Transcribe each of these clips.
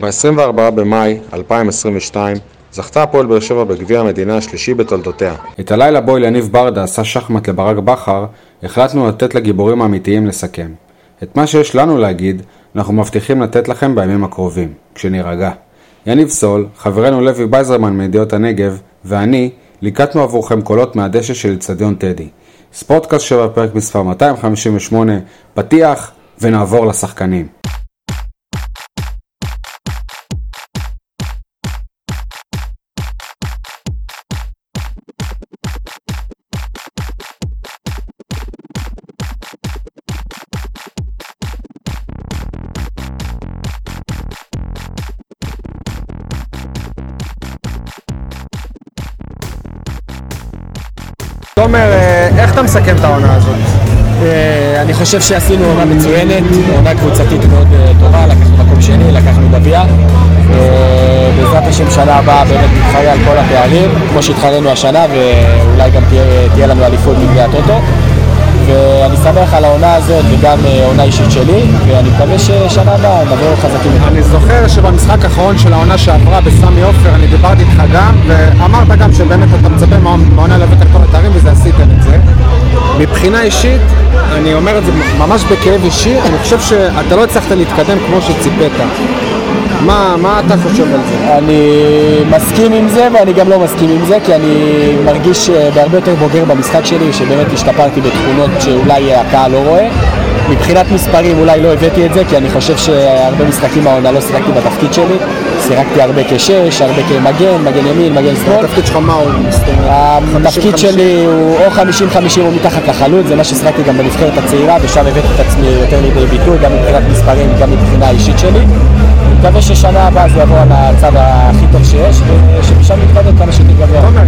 ב-24 במאי 2022 זכתה הפועל באר שבע בגביע המדינה השלישי בתולדותיה. את הלילה בו יניב ברדה עשה שחמט לברק בכר, החלטנו לתת לגיבורים האמיתיים לסכם. את מה שיש לנו להגיד, אנחנו מבטיחים לתת לכם בימים הקרובים, כשנירגע. יניב סול, חברנו לוי בייזרמן מידיעות הנגב, ואני, ליקטנו עבורכם קולות מהדשא של אצטדיון טדי. ספורטקאסט 7 פרק מספר 258, פתיח, ונעבור לשחקנים. תומר, אה, איך אתה מסכם את העונה הזאת? אה, אני חושב שעשינו עונה מצוינת, עונה קבוצתית מאוד אה, טובה, לקחנו מקום שני, לקחנו גביע. בעזרת השם שנה הבאה באמת נתחרה על כל הפערים, כמו שהתחרנו השנה, ואולי גם תהיה לנו אליפות בגביע הטוטו. ואני שמח על העונה הזאת וגם עונה אישית שלי, ואני מקווה ששנה הבאה נבוא חזקים יותר. אני זוכר שבמשחק האחרון של העונה שעברה בסמי עופר, אני דיברתי איתך גם, ואמרת גם שבאמת אתה מצפה מהעונה להביא את כל התארים וזה עשיתם את זה. מבחינה אישית, אני אומר את זה ממש בכאב אישי, אני חושב שאתה לא הצלחת להתקדם כמו שציפית. מה, מה אתה חושב על זה? אני מסכים עם זה ואני גם לא מסכים עם זה כי אני מרגיש אה, בהרבה יותר בוגר במשחק שלי שבאמת השתפרתי בתכונות שאולי הקהל לא רואה. מבחינת מספרים אולי לא הבאתי את זה כי אני חושב שהרבה משחקים העונה לא שיחקתי בתפקיד שלי. שיחקתי הרבה כשש, הרבה כמגן, מגן ימין, מגן שמאל. התפקיד שלך מה הוא? התפקיד שלי הוא או 50-50 או מתחת לחלוץ זה מה ששיחקתי גם בנבחרת הצעירה ושם הבאתי את עצמי יותר לידי ביטוי גם מבחינת מספרים, גם מבחינה אישית שלי מקווה ששנה הבאה זה יבוא על הצד הכי טוב שיש, ושמשם נתקדם כמה שיותר גבוה. תומר,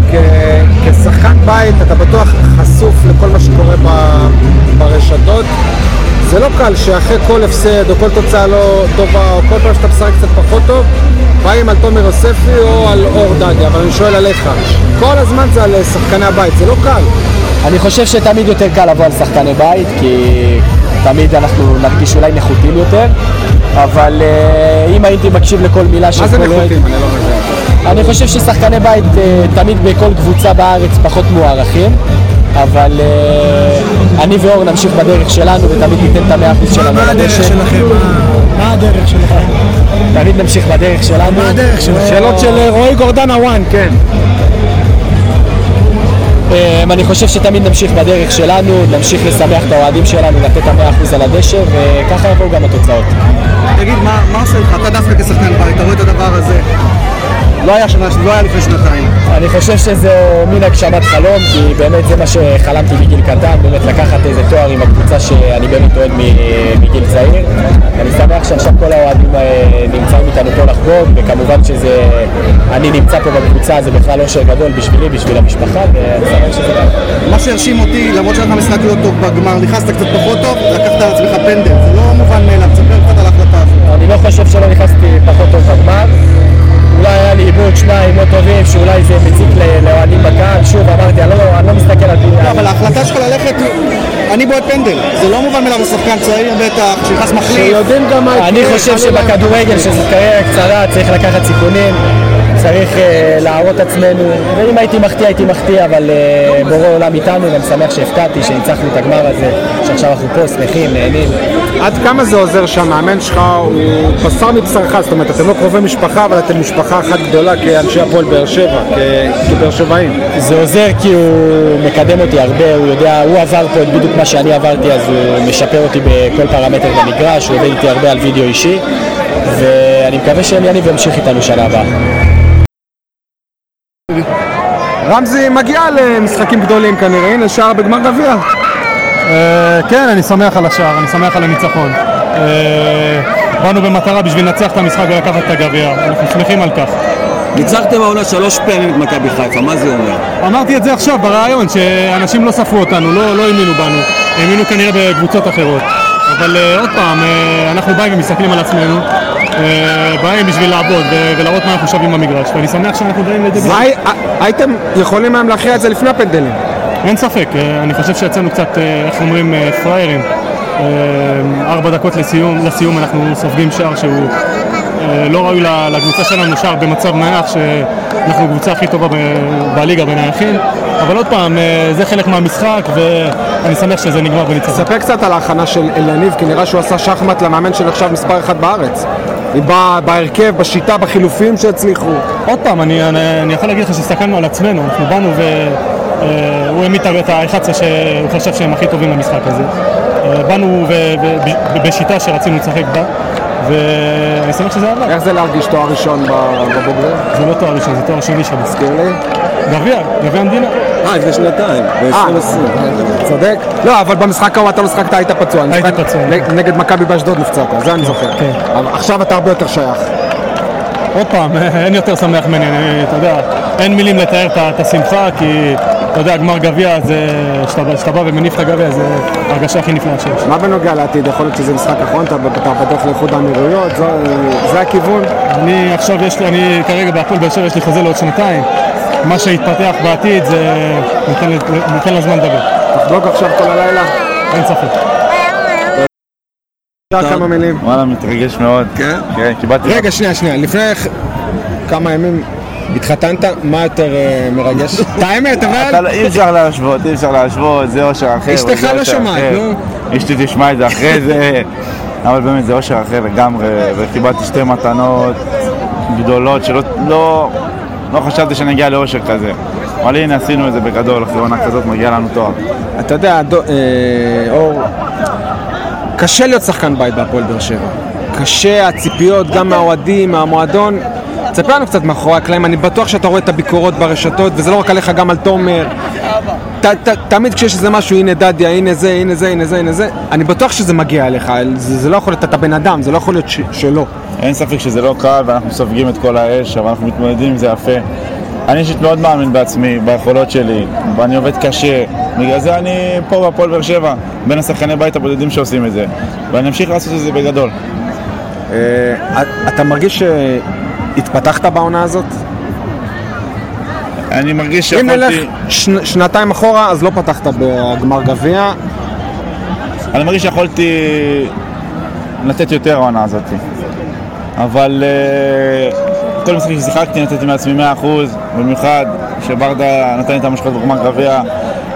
כשחקן בית אתה בטוח חשוף לכל מה שקורה ברשתות. זה לא קל שאחרי כל הפסד או כל תוצאה לא טובה או כל פעם שאתה משחק קצת פחות טוב באים על תומר יוספי או על אור דגי, אבל אני שואל עליך כל הזמן זה על שחקני הבית, זה לא קל אני חושב שתמיד יותר קל לבוא על שחקני בית כי תמיד אנחנו נרגיש אולי נחותים יותר אבל uh, אם הייתי מקשיב לכל מילה של כל... מה זה נחותים? אני לא מבין. אני חושב ששחקני בית uh, תמיד בכל קבוצה בארץ פחות מוערכים אבל uh, אני ואור נמשיך בדרך שלנו ותמיד ניתן את המאה אחוז שלנו. מה הדרך שלכם? מה הדרך שלכם? תמיד נמשיך בדרך שלנו. מה הדרך שלכם? שאלות של רועי גורדנה וואן, כן. אמ, אני חושב שתמיד נמשיך בדרך שלנו, נמשיך לשמח את האוהדים שלנו, לתת את המאה אחוז על הדשא, וככה יבואו גם התוצאות. תגיד, מה עושה לך? אתה דווקא כשחקן בית, אתה רואה את הדבר הזה. לא היה שנה, לא היה לפני שנתיים. אני חושב שזה מין הגשמת חלום, כי באמת זה מה שחלמתי מגיל קטן, באמת לקחת איזה תואר עם הקבוצה שאני באמת אוהד מגיל צעיר. אני שמח שעכשיו כל האוהדים אה, נמצאים איתנו פה לחגוג, וכמובן שזה... אני נמצא פה בקבוצה, זה בכלל אושר גדול בשבילי, בשביל המשפחה, ואני שמח שזה. מה שהרשים אותי, למרות שהיה לך משחק לא טוב בגמר, נכנסת קצת פחות טוב, לקחת על עצמך פנדל, זה לא מובן מאליו, תספר קצת על ההחלטה מחליף. שיודעים גם מה... אני חושב שבכדורגל, שזו קריירה קצרה, צריך לקחת סיכונים. צריך uh, להראות עצמנו, ואם הייתי מחטיא הייתי מחטיא, אבל uh, בורא עולם איתנו, ואני שמח שהפקדתי, שניצחנו את הגמר הזה, שעכשיו אנחנו פה שמחים, נהנים. עד כמה זה עוזר שהמאמן שלך הוא בשר מבשרך, זאת אומרת, אתם לא קרובי משפחה, אבל אתם משפחה אחת גדולה כאנשי הפועל באר שבע, כבאר שבעים. זה עוזר כי הוא מקדם אותי הרבה, הוא יודע, הוא עבר פה את בדיוק מה שאני עברתי, אז הוא משפר אותי בכל פרמטר במגרש, הוא עובד איתי הרבה על וידאו אישי, ואני מקווה שהם יניב וימשיך איתנו שנה הבאה. רמזי מגיע למשחקים גדולים כנראה, הנה שער בגמר גביע. אה, כן, אני שמח על השער, אני שמח על הניצחון. אה, באנו במטרה בשביל לנצח את המשחק ולקחת את הגביע, אנחנו שמחים על כך. ניצחתם העונה שלוש פעמים את מכבי חיפה, מה זה אומר? אמרתי את זה עכשיו בריאיון, שאנשים לא ספרו אותנו, לא, לא האמינו בנו, האמינו כנראה בקבוצות אחרות. אבל uh, עוד פעם, uh, אנחנו באים ומסתכלים על עצמנו, uh, באים בשביל לעבוד ולהראות מה אנחנו שווים במגרש, ואני שמח שאנחנו באים לידי ביטוי. הייתם יכולים היום להכריע את זה לפני הפנדלים? אין ספק, אני חושב שיצאנו קצת, איך אומרים, פריירים. ארבע דקות לסיום, לסיום אנחנו סופגים שער שהוא אה, לא ראוי לקבוצה שלנו שער במצב נייח, שאנחנו הקבוצה הכי טובה בליגה בנייחים, אבל עוד פעם, אה, זה חלק מהמשחק, ואני שמח שזה נגמר בניצחון. ספר קצת על ההכנה של אליניב, כי נראה שהוא עשה שחמט למאמן שנחשב מספר אחת בארץ. בהרכב, בשיטה, בחילופים שהצליחו. עוד פעם, אני, אני, אני יכול להגיד לך שהסתכלנו על עצמנו, אנחנו באנו והוא העמיד את ה-11 שהוא חשב שהם הכי טובים למשחק הזה. אה, באנו בשיטה שרצינו לשחק בה, ואני שמח שזה עבר. איך זה להרגיש תואר ראשון בבוגרים? זה לא תואר ראשון, זה תואר שני שלי. תזכיר לי. גביע, גביע המדינה. אה, לפני שנתיים, אה, ב-2020. צודק. לא, אבל במשחק ההוא אתה לא שחקת, היית פצוע. הייתי משחק- פצוע. נג- נגד מכבי באשדוד נפצעת, זה אני זוכר. כן. עכשיו אתה הרבה יותר שייך. עוד פעם, אין יותר שמח ממני, אני- אתה יודע, אין מילים לתאר את השמחה, כי אתה יודע, גמר גביע זה, כשאתה בא ומניף את הגביע, זה ההרגשה הכי נפלאה שיש. מה בנוגע לעתיד? יכול להיות שזה משחק אחרון, אתה בדרך לאיחוד האמירויות, זה הכיוון? אני עכשיו יש לי, אני כרגע בהפועל באר שבע יש לי חוזה לעוד שנתיים. מה שיתפתח בעתיד זה ניתן, לזמן לדבר, תחגוג עכשיו כל הלילה? אין ספק. אפשר כמה מילים. וואלה, מתרגש מאוד. כן? כן, קיבלתי... רגע, שנייה, שנייה. לפני כמה ימים התחתנת, מה יותר אה, מרגש? את האמת, אבל... לא- אי אפשר להשוות, אי אפשר להשוות, זה אושר אחר. אשתך לא שומעת. נו. אשתי תשמע את זה אחרי זה, אבל באמת זה אושר אחר לגמרי, וקיבלתי שתי מתנות גדולות שלא לא, לא חשבתי שנגיע לאושר כזה. אבל הנה עשינו את זה בגדול, אחרי עונה כזאת מגיע לנו תואר. אתה יודע, דו- אה, אור, קשה להיות שחקן בית בהפועל באר שבע. קשה, הציפיות גם מהאוהדים, מהמועדון. תספר לנו קצת מאחורי הקלעים, אני בטוח שאתה רואה את הביקורות ברשתות, וזה לא רק עליך, גם על תומר. ת, ת, תמיד כשיש איזה משהו, הנה דדיה, הנה זה, הנה זה, הנה זה, הנה זה, אני בטוח שזה מגיע אליך, זה, זה לא יכול להיות, אתה בן אדם, זה לא יכול להיות ש, שלא. אין ספק שזה לא קל ואנחנו סופגים את כל האש, אבל אנחנו מתמודדים עם זה יפה. אני אישית מאוד מאמין בעצמי, ביכולות שלי, ואני עובד קשה. בגלל זה אני פה בהפועל באר שבע, בין השחקני בית הבודדים שעושים את זה. ואני אמשיך לעשות את זה בגדול. אה, אתה מרגיש שהתפתחת בעונה הזאת? אני מרגיש אם נלך שיכולתי... שנ, שנתיים אחורה, אז לא פתחת בגמר גביע, אני מרגיש שיכולתי לתת יותר העונה הזאת. אבל אה, כל משחק ששיחקתי נתתי מעצמי 100%, במיוחד שברדה נתן לי את המשחק בגמר גביע,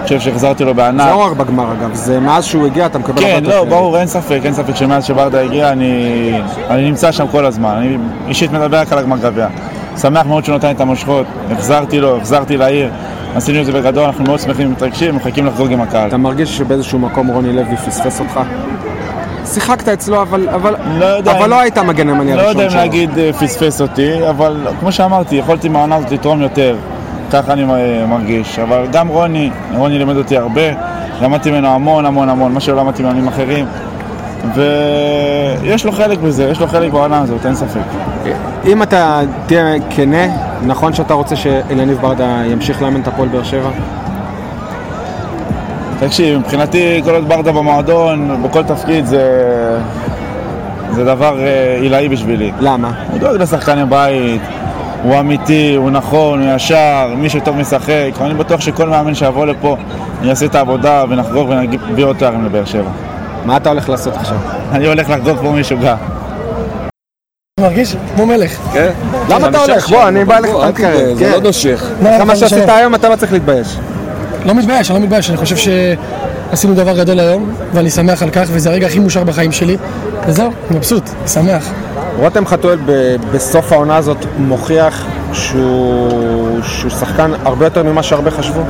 חושב שהחזרתי לו בענק. זה לא רק בגמר אגב, זה מאז שהוא הגיע אתה מקבל כן, לא. ברור, אין ספק, אין ספק שמאז שברדה הגיע אני, אני נמצא שם כל הזמן. אני אישית מדבר רק על הגמר גביע. שמח מאוד שהוא נתן לי את המושכות, החזרתי לו, החזרתי לעיר, עשינו את זה בגדול, אנחנו מאוד שמחים ומתרגשים, מחכים לחגוג עם הקהל. אתה מרגיש שבאיזשהו מקום רוני לוי פספס אותך? שיחקת אצלו, אבל, אבל, לא יודע אבל אם- לא היית המגן הימני לא הראשון יודע אם שלו. להגיד אה, פספס אותי, אבל כמו שאמרתי, יכולתי מהעונה הזאת לתרום יותר. ככה אני אה, מרגיש. אבל גם רוני, רוני לימד אותי הרבה, למדתי ממנו המון המון המון, מה שלא למדתי מאמנים אחרים. ויש לו חלק בזה, יש לו חלק בעונה הזאת, אין ספק. אם אתה תהיה כנה, נכון שאתה רוצה שאליניב ברדה ימשיך לאמן את הפועל באר שבע? תקשיב, מבחינתי כל עוד ברדה במועדון, בכל תפקיד זה, זה דבר אה, עילאי בשבילי. למה? הוא דואג לשחקני בית, הוא אמיתי, הוא נכון, הוא ישר, מי שטוב משחק, ואני בטוח שכל מאמן שיבוא לפה יעשה את העבודה ונחגוג ונביא עוד תארים לבאר שבע. מה אתה הולך לעשות עכשיו? אני הולך לחגוג פה משוגע. מרגיש כמו מלך. כן? למה אתה הולך? בוא, אני בא לך בוא, אל תתקרב. זה כן. לא נושך. אחרי מה שעשית היום אתה לא צריך להתבייש. לא מתבייש, אני לא מתבייש, אני חושב שעשינו דבר גדול היום, ואני שמח על כך, וזה הרגע הכי מאושר בחיים שלי. וזהו, אני מבסוט, שמח. רותם חתואל ב- בסוף העונה הזאת מוכיח שהוא, שהוא שחקן הרבה יותר ממה שהרבה חשבו,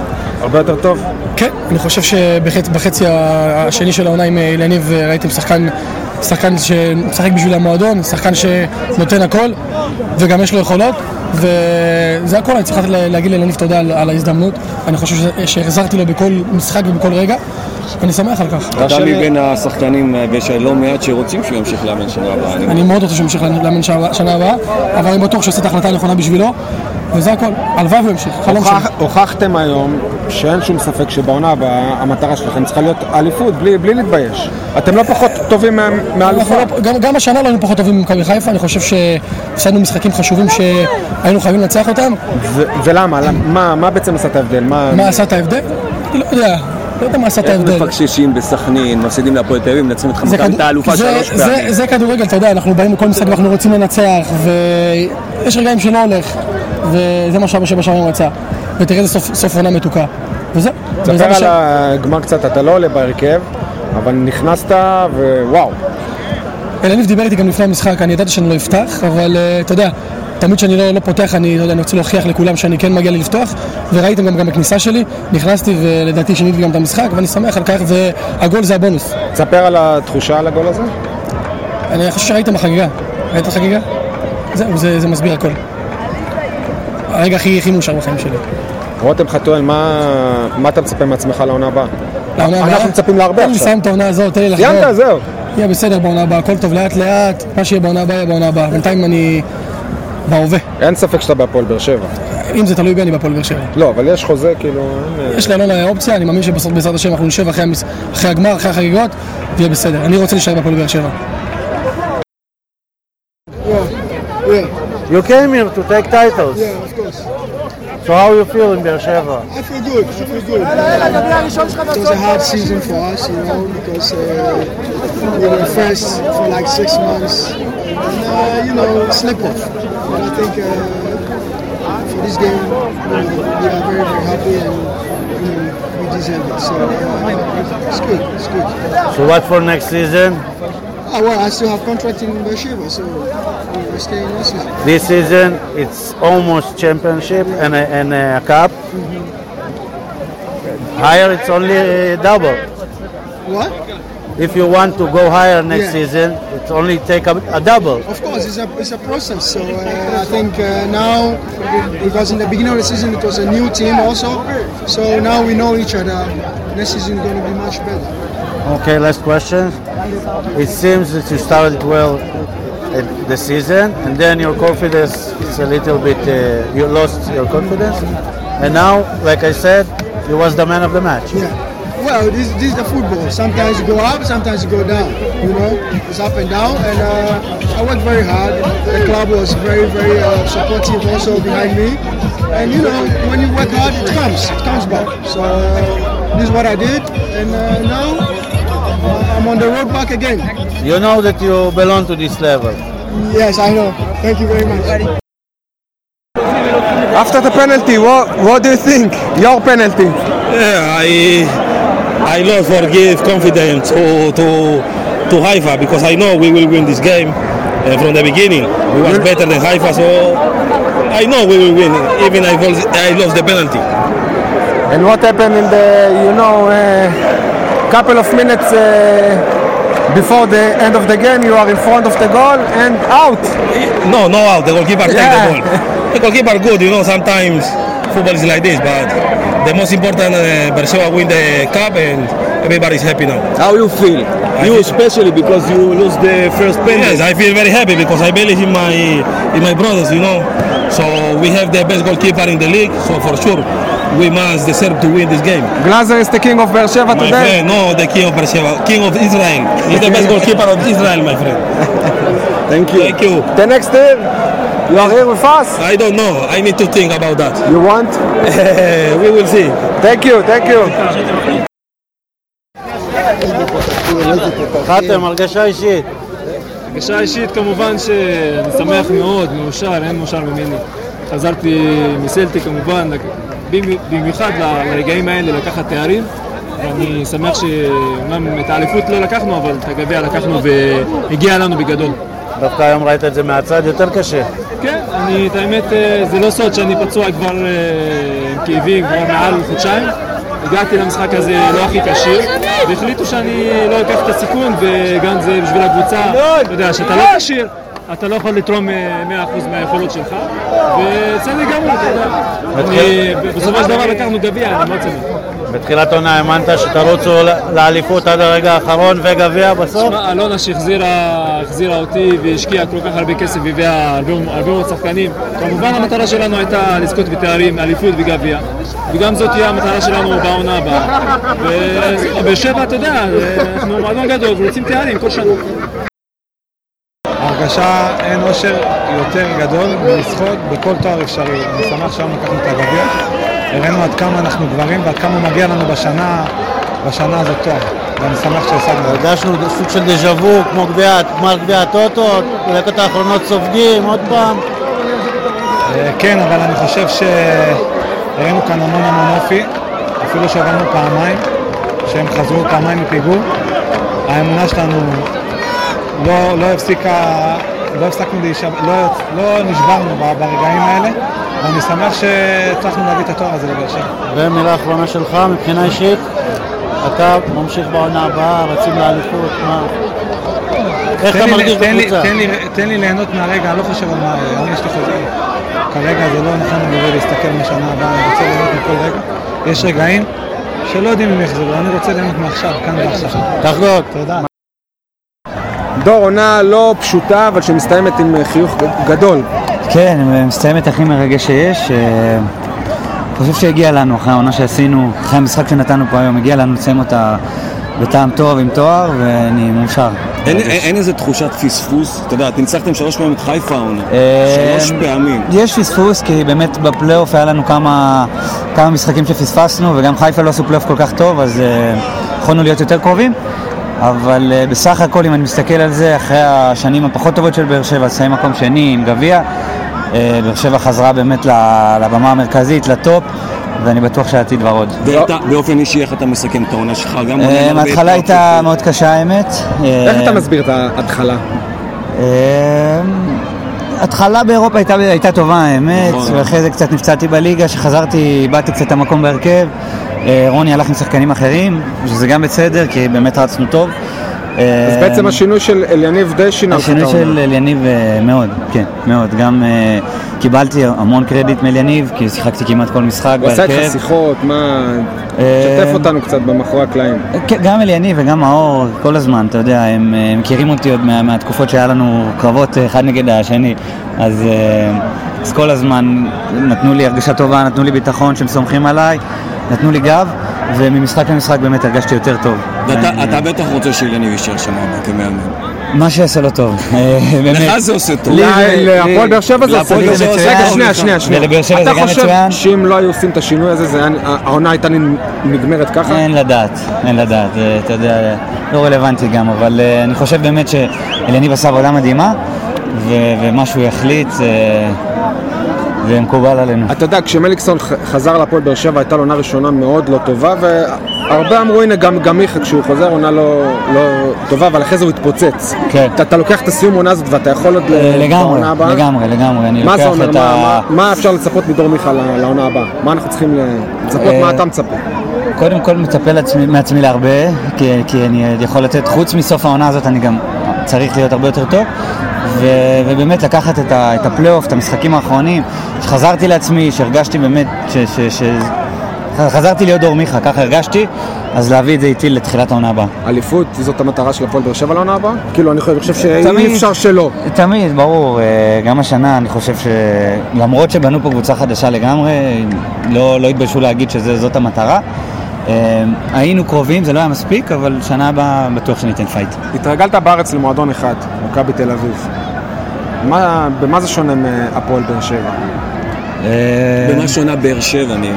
הרבה יותר טוב. כן, אני חושב שבחצי השני של העונה עם אליניב ראיתם שחקן, שחקן שמשחק בשביל המועדון, שחקן שנותן הכל, וגם יש לו יכולות, וזה הכל, אני צריך לה- להגיד לאליניב תודה על, על ההזדמנות. אני חושב שהחזרתי לו בכל משחק ובכל רגע, ואני שמח על כך. אתה מבין השחקנים, אה, ויש לא מעט שרוצים שהוא ימשיך לאמן שנה הבאה. אני אני מאוד רוצה שהוא ימשיך לאמן שנה הבאה, אבל אני בטוח שהוא עושה את ההחלטה הנכונה בשבילו, וזה הכל. הלוואי והוא ימשיך, חלום שלי. הוכח, הוכחתם היום שאין שום ספק שבעונה הבאה המטרה שלכם צריכה להיות אליפות, בלי, בלי להתבייש. אתם לא פחות טובים מהאליפות. לא- גם, השנה לא היינו פחות טובים ממכבי חיפה, אני חושב שהפסדנו משחקים חשובים שהיינו חייבים לנצח אותם. ולמה? למה- מה, מה בעצם עשה את ההבדל? מה... מה עשה את ההבדל? אני לא יודע. לא יודע מה עשה את איך ההבדל. מפקששים בסכנין, מפסידים להפועל תל אביב, מנצחים את מכבי כד- את האלופה זה- שלוש זה- פעמים. זה כדורגל, אתה יודע, אנחנו באים לכל משחק ואנחנו רוצים לנצח, ויש רגעים שלא הולך, וזה מה שאבא שבע שערים רצה. ותראה איזה סוף- סוף עונה מתוקה. וזהו. תספר על. הגמר קצת, אתה לא עולה בהרכב, אבל נכנסת ווואו. אלניב דיבר איתי גם לפני המשחק, אני ידעתי שאני לא אפתח, אבל אה, אתה יודע, תמיד כשאני לא, לא פותח, אני, לא יודע, אני רוצה להוכיח לכולם שאני כן מגיע לי לפתוח, וראיתם גם, גם בכניסה שלי, נכנסתי ולדעתי שיניתי גם את המשחק, ואני שמח על כך, והגול זה הבונוס. תספר על התחושה על הגול הזה. אני חושב שראיתם בחגיגה. ראית החגיגה? זהו, זה, זה מסביר הכל. הרגע הכי, הכי מאושר בחיים שלי. רותם חתואל, מה מה אתה מצפה מעצמך לעונה הבאה? לעונה הבאה- אנחנו מצפים להרבה תן לי עכשיו. לסיים את העונה הזאת, תן לי לחזור. סיימת, זהו. יהיה בסדר בעונה הבאה, הכל טוב לאט לאט, מה שיהיה בעונה הבאה יהיה בעונה הבאה. בינתיים אני בהווה. אין ספק שאתה בהפועל באר שבע. אם זה תלוי בי, אני בהפועל באר שבע. לא, אבל יש חוזה, כאילו... אה, יש לאלונה אופציה, אני מאמין שבסוף בעזרת השם אנחנו נשב אחרי, המס... אחרי הגמר, אחרי החגיגות, ויהיה בסדר. אני רוצה להישאר בהפועל באר שבע. You came here to take titles. Yeah, of course. So how you feel in Beersheba? I feel good. I feel good. It was a hard season for us, you know, because uh, we were first for like six months, and uh, you know, slip off. Think uh, for this game, we are very, very happy, and you know, we deserve it. So uh, it's good. It's good. So what for next season? Ah, well, I still have contract in Beersheba, so we're staying this season. This season it's almost championship and a, and a cup. Higher it's only a double. What? If you want to go higher next Yeah. season, it only take a, a double. Of course, it's a, it's a process. So uh, I think uh, now, because in the beginning of the season it was a new team also, so now we know each other. Next season is going to be much better. Okay, last question. It seems that you started well at the season, and then your confidence is a little bit. Uh, you lost your confidence, and now, like I said, you was the man of the match. Yeah. Well, this, this is the football. Sometimes you go up, sometimes you go down. You know, it's up and down. And uh, I worked very hard. The club was very, very uh, supportive also behind me. And you know, when you work hard, it comes. It comes back. So uh, this is what I did, and uh, now uh, I'm on the road back again. You know that you belong to this level. Yes, I know. Thank you very much. After the penalty, what, what do you think? Your penalty. Yeah, I I love lost forgive confidence to to to Haifa because I know we will win this game uh, from the beginning. We was better than Haifa, so I know we will win. Even I lost, I lost the penalty. And what happened in the, you know, uh, couple of minutes uh, before the end of the game, you are in front of the goal and out. No, no out. The goalkeeper take Yeah. the ball. The goalkeeper good, you know. Sometimes football is like this, but the most important, uh, Beersheba win the cup and everybody's happy now. How you feel? You especially because you lose the first penalty. Yes, I feel very happy because I believe in my in my brothers, you know. So we have the best goalkeeper in the league, so for sure we must deserve to win this game. Glazer is the king of Beer My today. friend, no, the king of Beersheba, king of Israel. He's the best goalkeeper of Israel, my friend. Thank you. Thank you. The next year, you are here with us. I don't know. I need to think about that. You want? we will see. Thank you, thank you. חתם, הרגשה אישית. הרגשה אישית כמובן שאני שמח מאוד, מאושר, אין מאושר ממני. חזרתי מסלטי כמובן, במיוחד לרגעים האלה לקחת תארים. ואני שמח שאומנם את האליפות לא לקחנו, אבל את הגביע לקחנו והגיע לנו בגדול. דווקא היום ראית את זה מהצד יותר קשה. אני, את האמת, אה, זה לא סוד שאני פצוע כבר אה, עם כאבים כבר מעל חודשיים. הגעתי למשחק הזה לא הכי כשיר, והחליטו שאני לא אקח את הסיכון, וגם זה בשביל הקבוצה, אתה יודע, שאתה לא כשיר, אתה לא יכול לתרום אה, 100% מהיכולות שלך, ובצדק גמור, אתה יודע. אני, בסופו של דבר לקחנו גביע, אני מאוד שמח. בתחילת עונה האמנת שתרוצו לאליפות עד הרגע האחרון וגביע בסוף? תשמע, אלונה שהחזירה החזירה אותי והשקיעה כל כך הרבה כסף והביאה הרבה, הרבה מאוד שחקנים כמובן המטרה שלנו הייתה לזכות בתארים, אליפות וגביע וגם זאת תהיה המטרה שלנו בעונה הבאה ובאר שבע, אתה יודע, אנחנו מועדון גדול ורוצים תארים כל שנה הרגשה, אין אושר יותר גדול מלזכות בכל תואר אפשרי. אני שמח שהיום לקחנו את הגביע. הראינו עד כמה אנחנו גברים ועד כמה מגיע לנו בשנה בשנה הזאת תואר, ואני שמח שהשגנו. הרגשנו סוג של דז'ה וו, כמו גמר גביע הטוטו, בדקות האחרונות סופגים, עוד פעם. אה, כן, אבל אני חושב שהראינו כאן המון המון אופי, אפילו שהובלנו פעמיים, שהם חזרו פעמיים מפיגור. האמונה שלנו לא, לא הפסיקה, לא הפסקנו להישב... לא, לא נשברנו ברגעים האלה, ואני שמח שהצלחנו להביא את התואר הזה לבאר שבע. ומילה אחרונה שלך, מבחינה אישית, אתה ממשיך בעונה הבאה, רצים לאליפות, מה? איך אתה מרגיש בקבוצה? תן לי- ליהנות מהרגע, אני לא חושב על מה, אני יש לי חוזר. כרגע זה לא נכון לדבר להסתכל מהשנה הבאה, אני רוצה ליהנות מכל רגע. יש רגעים שלא יודעים אם יחזרו, אני רוצה ליהנות מעכשיו, כאן ועכשיו. תחגוג. תודה. דור עונה לא פשוטה, אבל שמסתיימת עם אה, חיוך גדול. כן, מסתיימת הכי מרגש שיש. אה, אני חושב שהגיע לנו, אחרי העונה שעשינו, אחרי המשחק שנתנו פה היום, הגיע לנו לסיים אותה בטעם טוב עם תואר, ואני מאושר. אין, אין, אין איזה תחושת פספוס? אתה יודע, אתם ניצחתם שלוש פעמים את חיפה העונה. אה, שלוש פעמים. יש פספוס, כי באמת בפלייאוף היה לנו כמה, כמה משחקים שפספסנו, וגם חיפה לא עשו פלייאוף כל כך טוב, אז אה, יכולנו להיות יותר קרובים. אבל אה, בסך הכל, אם אני מסתכל על זה, אחרי השנים הפחות טובות של באר שבע, לסיים מקום שני עם גביע, אה, באר שבע חזרה באמת ל- לבמה המרכזית, ל top, ואני בטוח שהעתיד ורוד. ואתה, באופן אישי, איך אתה מסכם את העונה שלך? גם אה, ההתחלה הייתה מאוד קשה האמת. איך אתה מסביר את ההתחלה? התחלה באירופה הייתה, הייתה טובה האמת, נכון. ואחרי זה קצת נפצעתי בליגה, כשחזרתי איבדתי קצת את המקום בהרכב. אה, רוני הלך עם שחקנים אחרים, שזה גם בסדר, כי באמת רצנו טוב. אה, אז בעצם השינוי של אליניב די שינה לך את השינוי. של אליניב אה, מאוד, כן, מאוד. גם אה, קיבלתי המון קרדיט מאליניב, כי שיחקתי כמעט כל משחק הוא עשה איתך בהרכב. שיחות, מה... אה, שתף אותנו קצת במאחורי הקלעים. כן, גם אליניב וגם מאור, כל הזמן, אתה יודע, הם אה, מכירים אותי עוד מה, מהתקופות שהיה לנו קרבות אה, אחד נגד השני, אז, אה, אז כל הזמן נתנו לי הרגשה טובה, נתנו לי ביטחון שהם סומכים עליי, נתנו לי גב, וממשחק למשחק באמת הרגשתי יותר טוב. ואתה אה, אתה בטח רוצה שאילניב יישאר הבאה כמאמן. מה שיעשה לו טוב, אה, באמת. לך זה עושה טוב. להפועל באר שבע זה עושה מצוין. רגע, שנייה, שנייה, שנייה. ולבאר שבע זה גם אתה חושב מצוין. שאם לא היו עושים את השינוי הזה, העונה הייתה נגמרת ככה? אין לדעת, אין לדעת, אה, אתה יודע, לא רלוונטי גם, אבל אה, אני חושב באמת שאליניב עשה עבודה מדהימה, ו- ומה שהוא יחליט זה, מקובל עלינו. אתה יודע, כשמליקסון חזר להפועל באר שבע הייתה לו עונה ראשונה מאוד לא טובה, והרבה אמרו, הנה, גם גם מיכה כשהוא חוזר עונה לא לא טובה, אבל אחרי זה הוא התפוצץ. כן. אתה- אתה לוקח את הסיום עונה הזאת ואתה יכול עוד אה, לגמרי, בעונה הבאה? לגמרי, לגמרי, אני מה לוקח זה אומר? את מה- ה... מה- מה אפשר לצפות מדור מיכה לעונה הבאה? מה אנחנו צריכים לצפות? אה, מה אתה מצפה? קודם כל מצפה לעצמי, מעצמי להרבה, כי, כי אני יכול לתת, חוץ מסוף העונה הזאת אני גם צריך להיות הרבה יותר טוב, ו, ובאמת לקחת את, ה, את הפלייאוף, את המשחקים האחרונים, שחזרתי לעצמי, שהרגשתי באמת, ש, ש, ש, חזרתי להיות דור מיכה, ככה הרגשתי, אז להביא את זה איתי לתחילת העונה הבאה. אליפות, זאת המטרה של הפועל באר שבע לעונה הבאה? כאילו, אני חושב שאי. אפשר שלא. תמיד, ברור. אה, גם השנה אני חושב שלמרות שבנו פה קבוצה חדשה לגמרי, לא, לא התביישו להגיד שזאת המטרה. אה, היינו קרובים, זה לא היה מספיק, אבל שנה הבאה בטוח שניתן fight. התרגלת בארץ למועדון אחד, מכבי תל אביב. מה- במה זה שונה מהפועל באר שבע? אה, במה שונה באר שבע ממכבי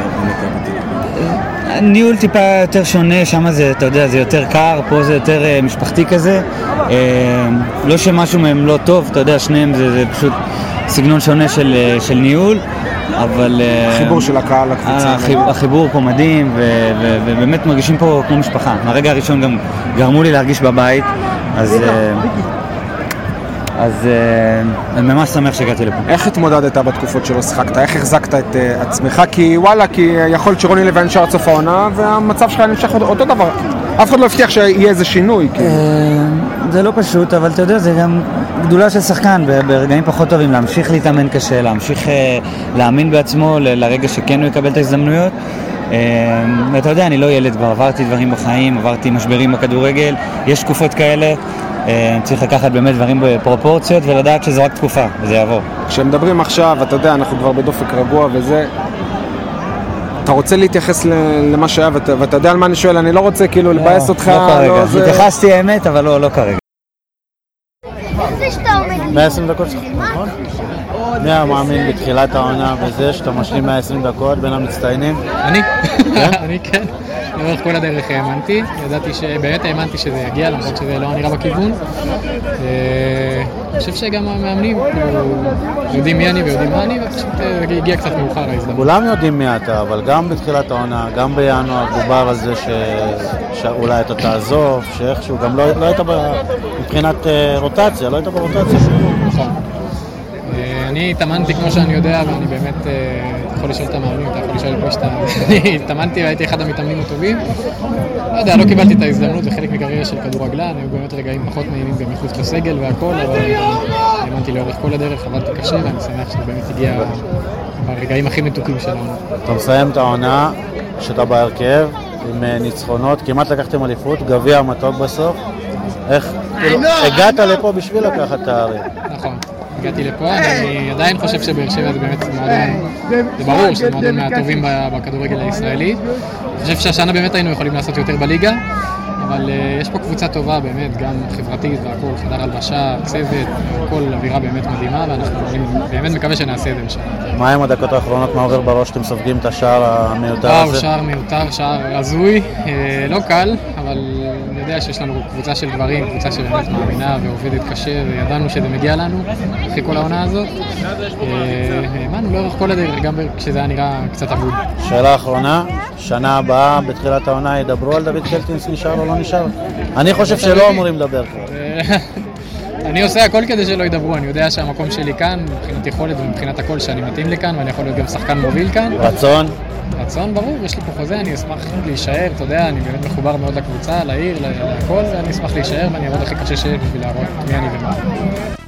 תל אביב? הניהול טיפה יותר שונה, שם זה, אתה יודע, זה יותר קר, פה זה יותר אה, משפחתי כזה. אה, לא שמשהו מהם לא טוב, אתה יודע, שניהם זה, זה פשוט סגנון שונה של, אה, של ניהול, אבל... אה, החיבור של הקהל לקבוצה. החיב, החיבור פה מדהים, ו, ו, ובאמת מרגישים פה כמו משפחה. מהרגע הראשון גם גרמו לי להרגיש בבית, אז... אה, אז אה, אני ממש שמח שהגעתי לפה. איך התמודדת בתקופות שלא שיחקת? איך החזקת את עצמך? כי וואלה, כי יכול להיות שרוני לוי נשאר עד סוף העונה, והמצב שלך נמשך אותו- דבר. אף אחד לא הבטיח שיהיה איזה שינוי. כאילו. אה, זה לא פשוט, אבל אתה יודע, זה גם גדולה של שחקן ברגעים פחות טובים, להמשיך להתאמן קשה, להמשיך אה, להאמין בעצמו לרגע שכן הוא יקבל את ההזדמנויות. אה, ואתה יודע, אני לא ילד כבר, עברתי דברים בחיים, עברתי משברים בכדורגל, יש תקופות כאלה, אה, צריך לקחת באמת דברים בפרופורציות ולדעת שזו רק תקופה, וזה יעבור. כשמדברים עכשיו, אתה יודע, אנחנו כבר בדופק רגוע וזה... אתה רוצה להתייחס למה שהיה, ואתה, ואתה יודע על מה אני שואל, אני לא רוצה כאילו לבאס אותך, לא כרגע, זה- התייחסתי האמת, אבל לא, לא כרגע. 120 דקות נכון? מי היה מאמין בתחילת העונה בזה שאתה משלים 120 דקות בין המצטיינים? אני, אני כן, לאורך כל הדרך האמנתי, ידעתי ש... באמת האמנתי שזה יגיע, למרות שזה לא נראה בכיוון. אה, אני חושב שגם המאמנים כאילו, יודעים מי אני ויודעים מה אני, ופשוט אה, הגיע קצת מאוחר ההזדמנות. כולם יודעים מי אתה, אבל גם בתחילת העונה, גם בינואר דובר על זה ש... שאולי אתה תעזוב, שאיכשהו, גם לא, לא היית ב... מבחינת אה, רוטציה, לא היית ברוטציה. נכון. אני התאמנתי כמו שאני יודע, ואני באמת, אה, אתה יכול לשאול את המאמנים, אתה יכול לשאול את מי שאתה... אני התאמנתי והייתי אחד המתאמנים הטובים. לא יודע, לא קיבלתי את ההזדמנות, זה חלק מקריירה של כדורגלן, היו באמת רגעים פחות נעימים גם מחוץ לסגל והכל, אבל האמנתי לאורך כל הדרך, עבדתי קשה, ואני שמח שזה באמת הגיע ברגעים הכי מתוקים שלנו. אתה מסיים את העונה, שאתה בהרכב, עם אה, ניצחונות, כמעט לקחתם אליפות, גביע מתוק בסוף. איך, כאילו, הגעת לפה בשביל לקחת תארים. נכון. הגעתי לפה, אני עדיין חושב שבאר שבע זה באמת מועדון, זה ברור שזה מועדון מהטובים בכדורגל הישראלי. אני חושב שהשנה באמת היינו יכולים לעשות יותר בליגה, אבל אה, יש פה קבוצה טובה באמת, גם חברתית והכל, חדר הלבשה, צוות, הכל אווירה באמת מדהימה, ואנחנו באמת מקווה שנעשה את זה בשנה. מה עם הדקות האחרונות, מה עובר בראש שאתם סופגים את השער המיותר וואו, הזה? שער מיותר, שער הזוי, אה, לא קל, אבל יודע שיש לנו קבוצה של גברים, קבוצה שבאמת מאמינה ועובדת קשה, וידענו שזה מגיע לנו אחרי כל העונה הזאת. אה, האמנו לאורך כל הדרך, גם כשזה היה נראה קצת אבוד. שאלה אחרונה, שנה הבאה, בתחילת העונה, ידברו על דוד קלטינס נשאר או לא נשאר? אני חושב שלא אמורים לדבר כבר. אה, אני עושה הכל כדי שלא ידברו, אני יודע שהמקום שלי כאן, מבחינת יכולת ומבחינת הכל, שאני מתאים לכאן, ואני יכול להיות גם שחקן מוביל כאן. רצון? רצון ברור, יש לי פה חוזה, אני אשמח להישאר, אתה יודע, אני באמת מחובר מאוד לקבוצה, לעיר, ל- להכל, ואני אשמח להישאר, ואני אעבוד הכי קשה שיש בשביל להראות מי אני ומה.